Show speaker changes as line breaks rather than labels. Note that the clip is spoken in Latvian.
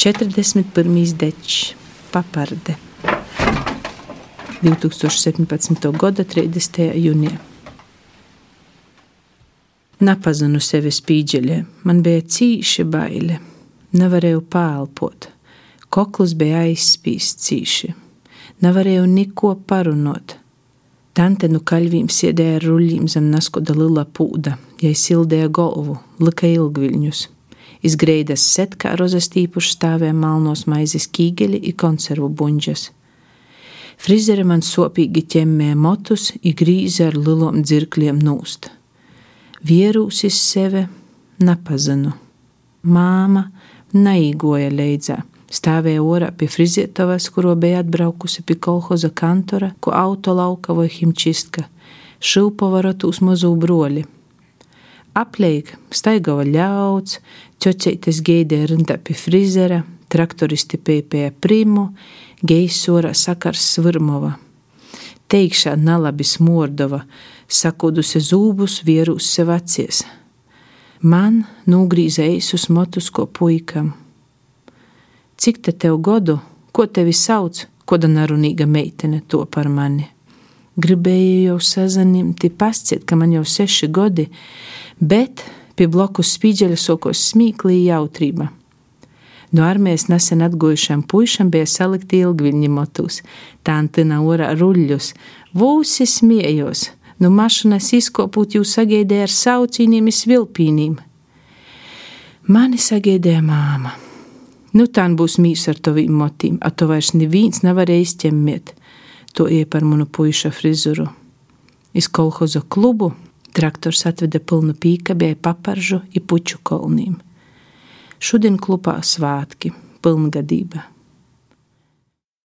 41. dečs, paparde. 2017. gada 30. jūnijā. Nepazinu sevi spīdžeļā, man bija cīši baile, nevarēju pālpot, koklis bija aizspīsts cīši, nevarēju neko parunot. Tante nu kaļvīm sēdēja ar ruļļiem zem naskoda lila pūda, jai sildēja galvu, lika ilgviļņus. Izgreidas setkā rozestīpuši stāvēja malnos maizes kīgeļi i konservu buņģas. Frizere man sopīgi ķemmēja motus, i grīza ar lilom dzirkļiem nūst. Vierūsis sevi nepazinu. Māma neīgoja leidzā. Stāvēja orā pie frizietavas, kuro bija atbraukusi pie kolhoza kantora, ko auto lauka vai himčistka, šilpavarotu uz mazu broļi. Apleik staigava ļauds, ķocītes geidē rinda pie frizera, traktoristi pēpēja primu, geisora sakars svirmova. Teikšā nalabi smordova, sakodusi zūbus vierus sev acies. Man nūgrīza eisus motus ko puikam. Cik te tev godu, ko tevi sauc, koda narunīga meitene to par mani? Gribēju jau sazanimti pasciet, ka man jau seši godi, bet pie blokus spīdžeļa sokos smīklī jautrība. No armijas nesen atguvušam puišam bija salikti ilgviņņi motus, tā antina orā ruļļus, vūsi smiejos, no mašinas izkopūt jūs sagaidēja ar saucīniem svilpīnīm. Mani sagaidēja māma. Nu, tā būs mīs ar tavīm motīm, a to vairs neviens nevarēja izķemmēt to ie par manu puiša frizuru. Iz kolhoza klubu traktors atveda pilnu pīkabēju paparžu i puču kolnīm. Šodien klubā svētki, pilngadība.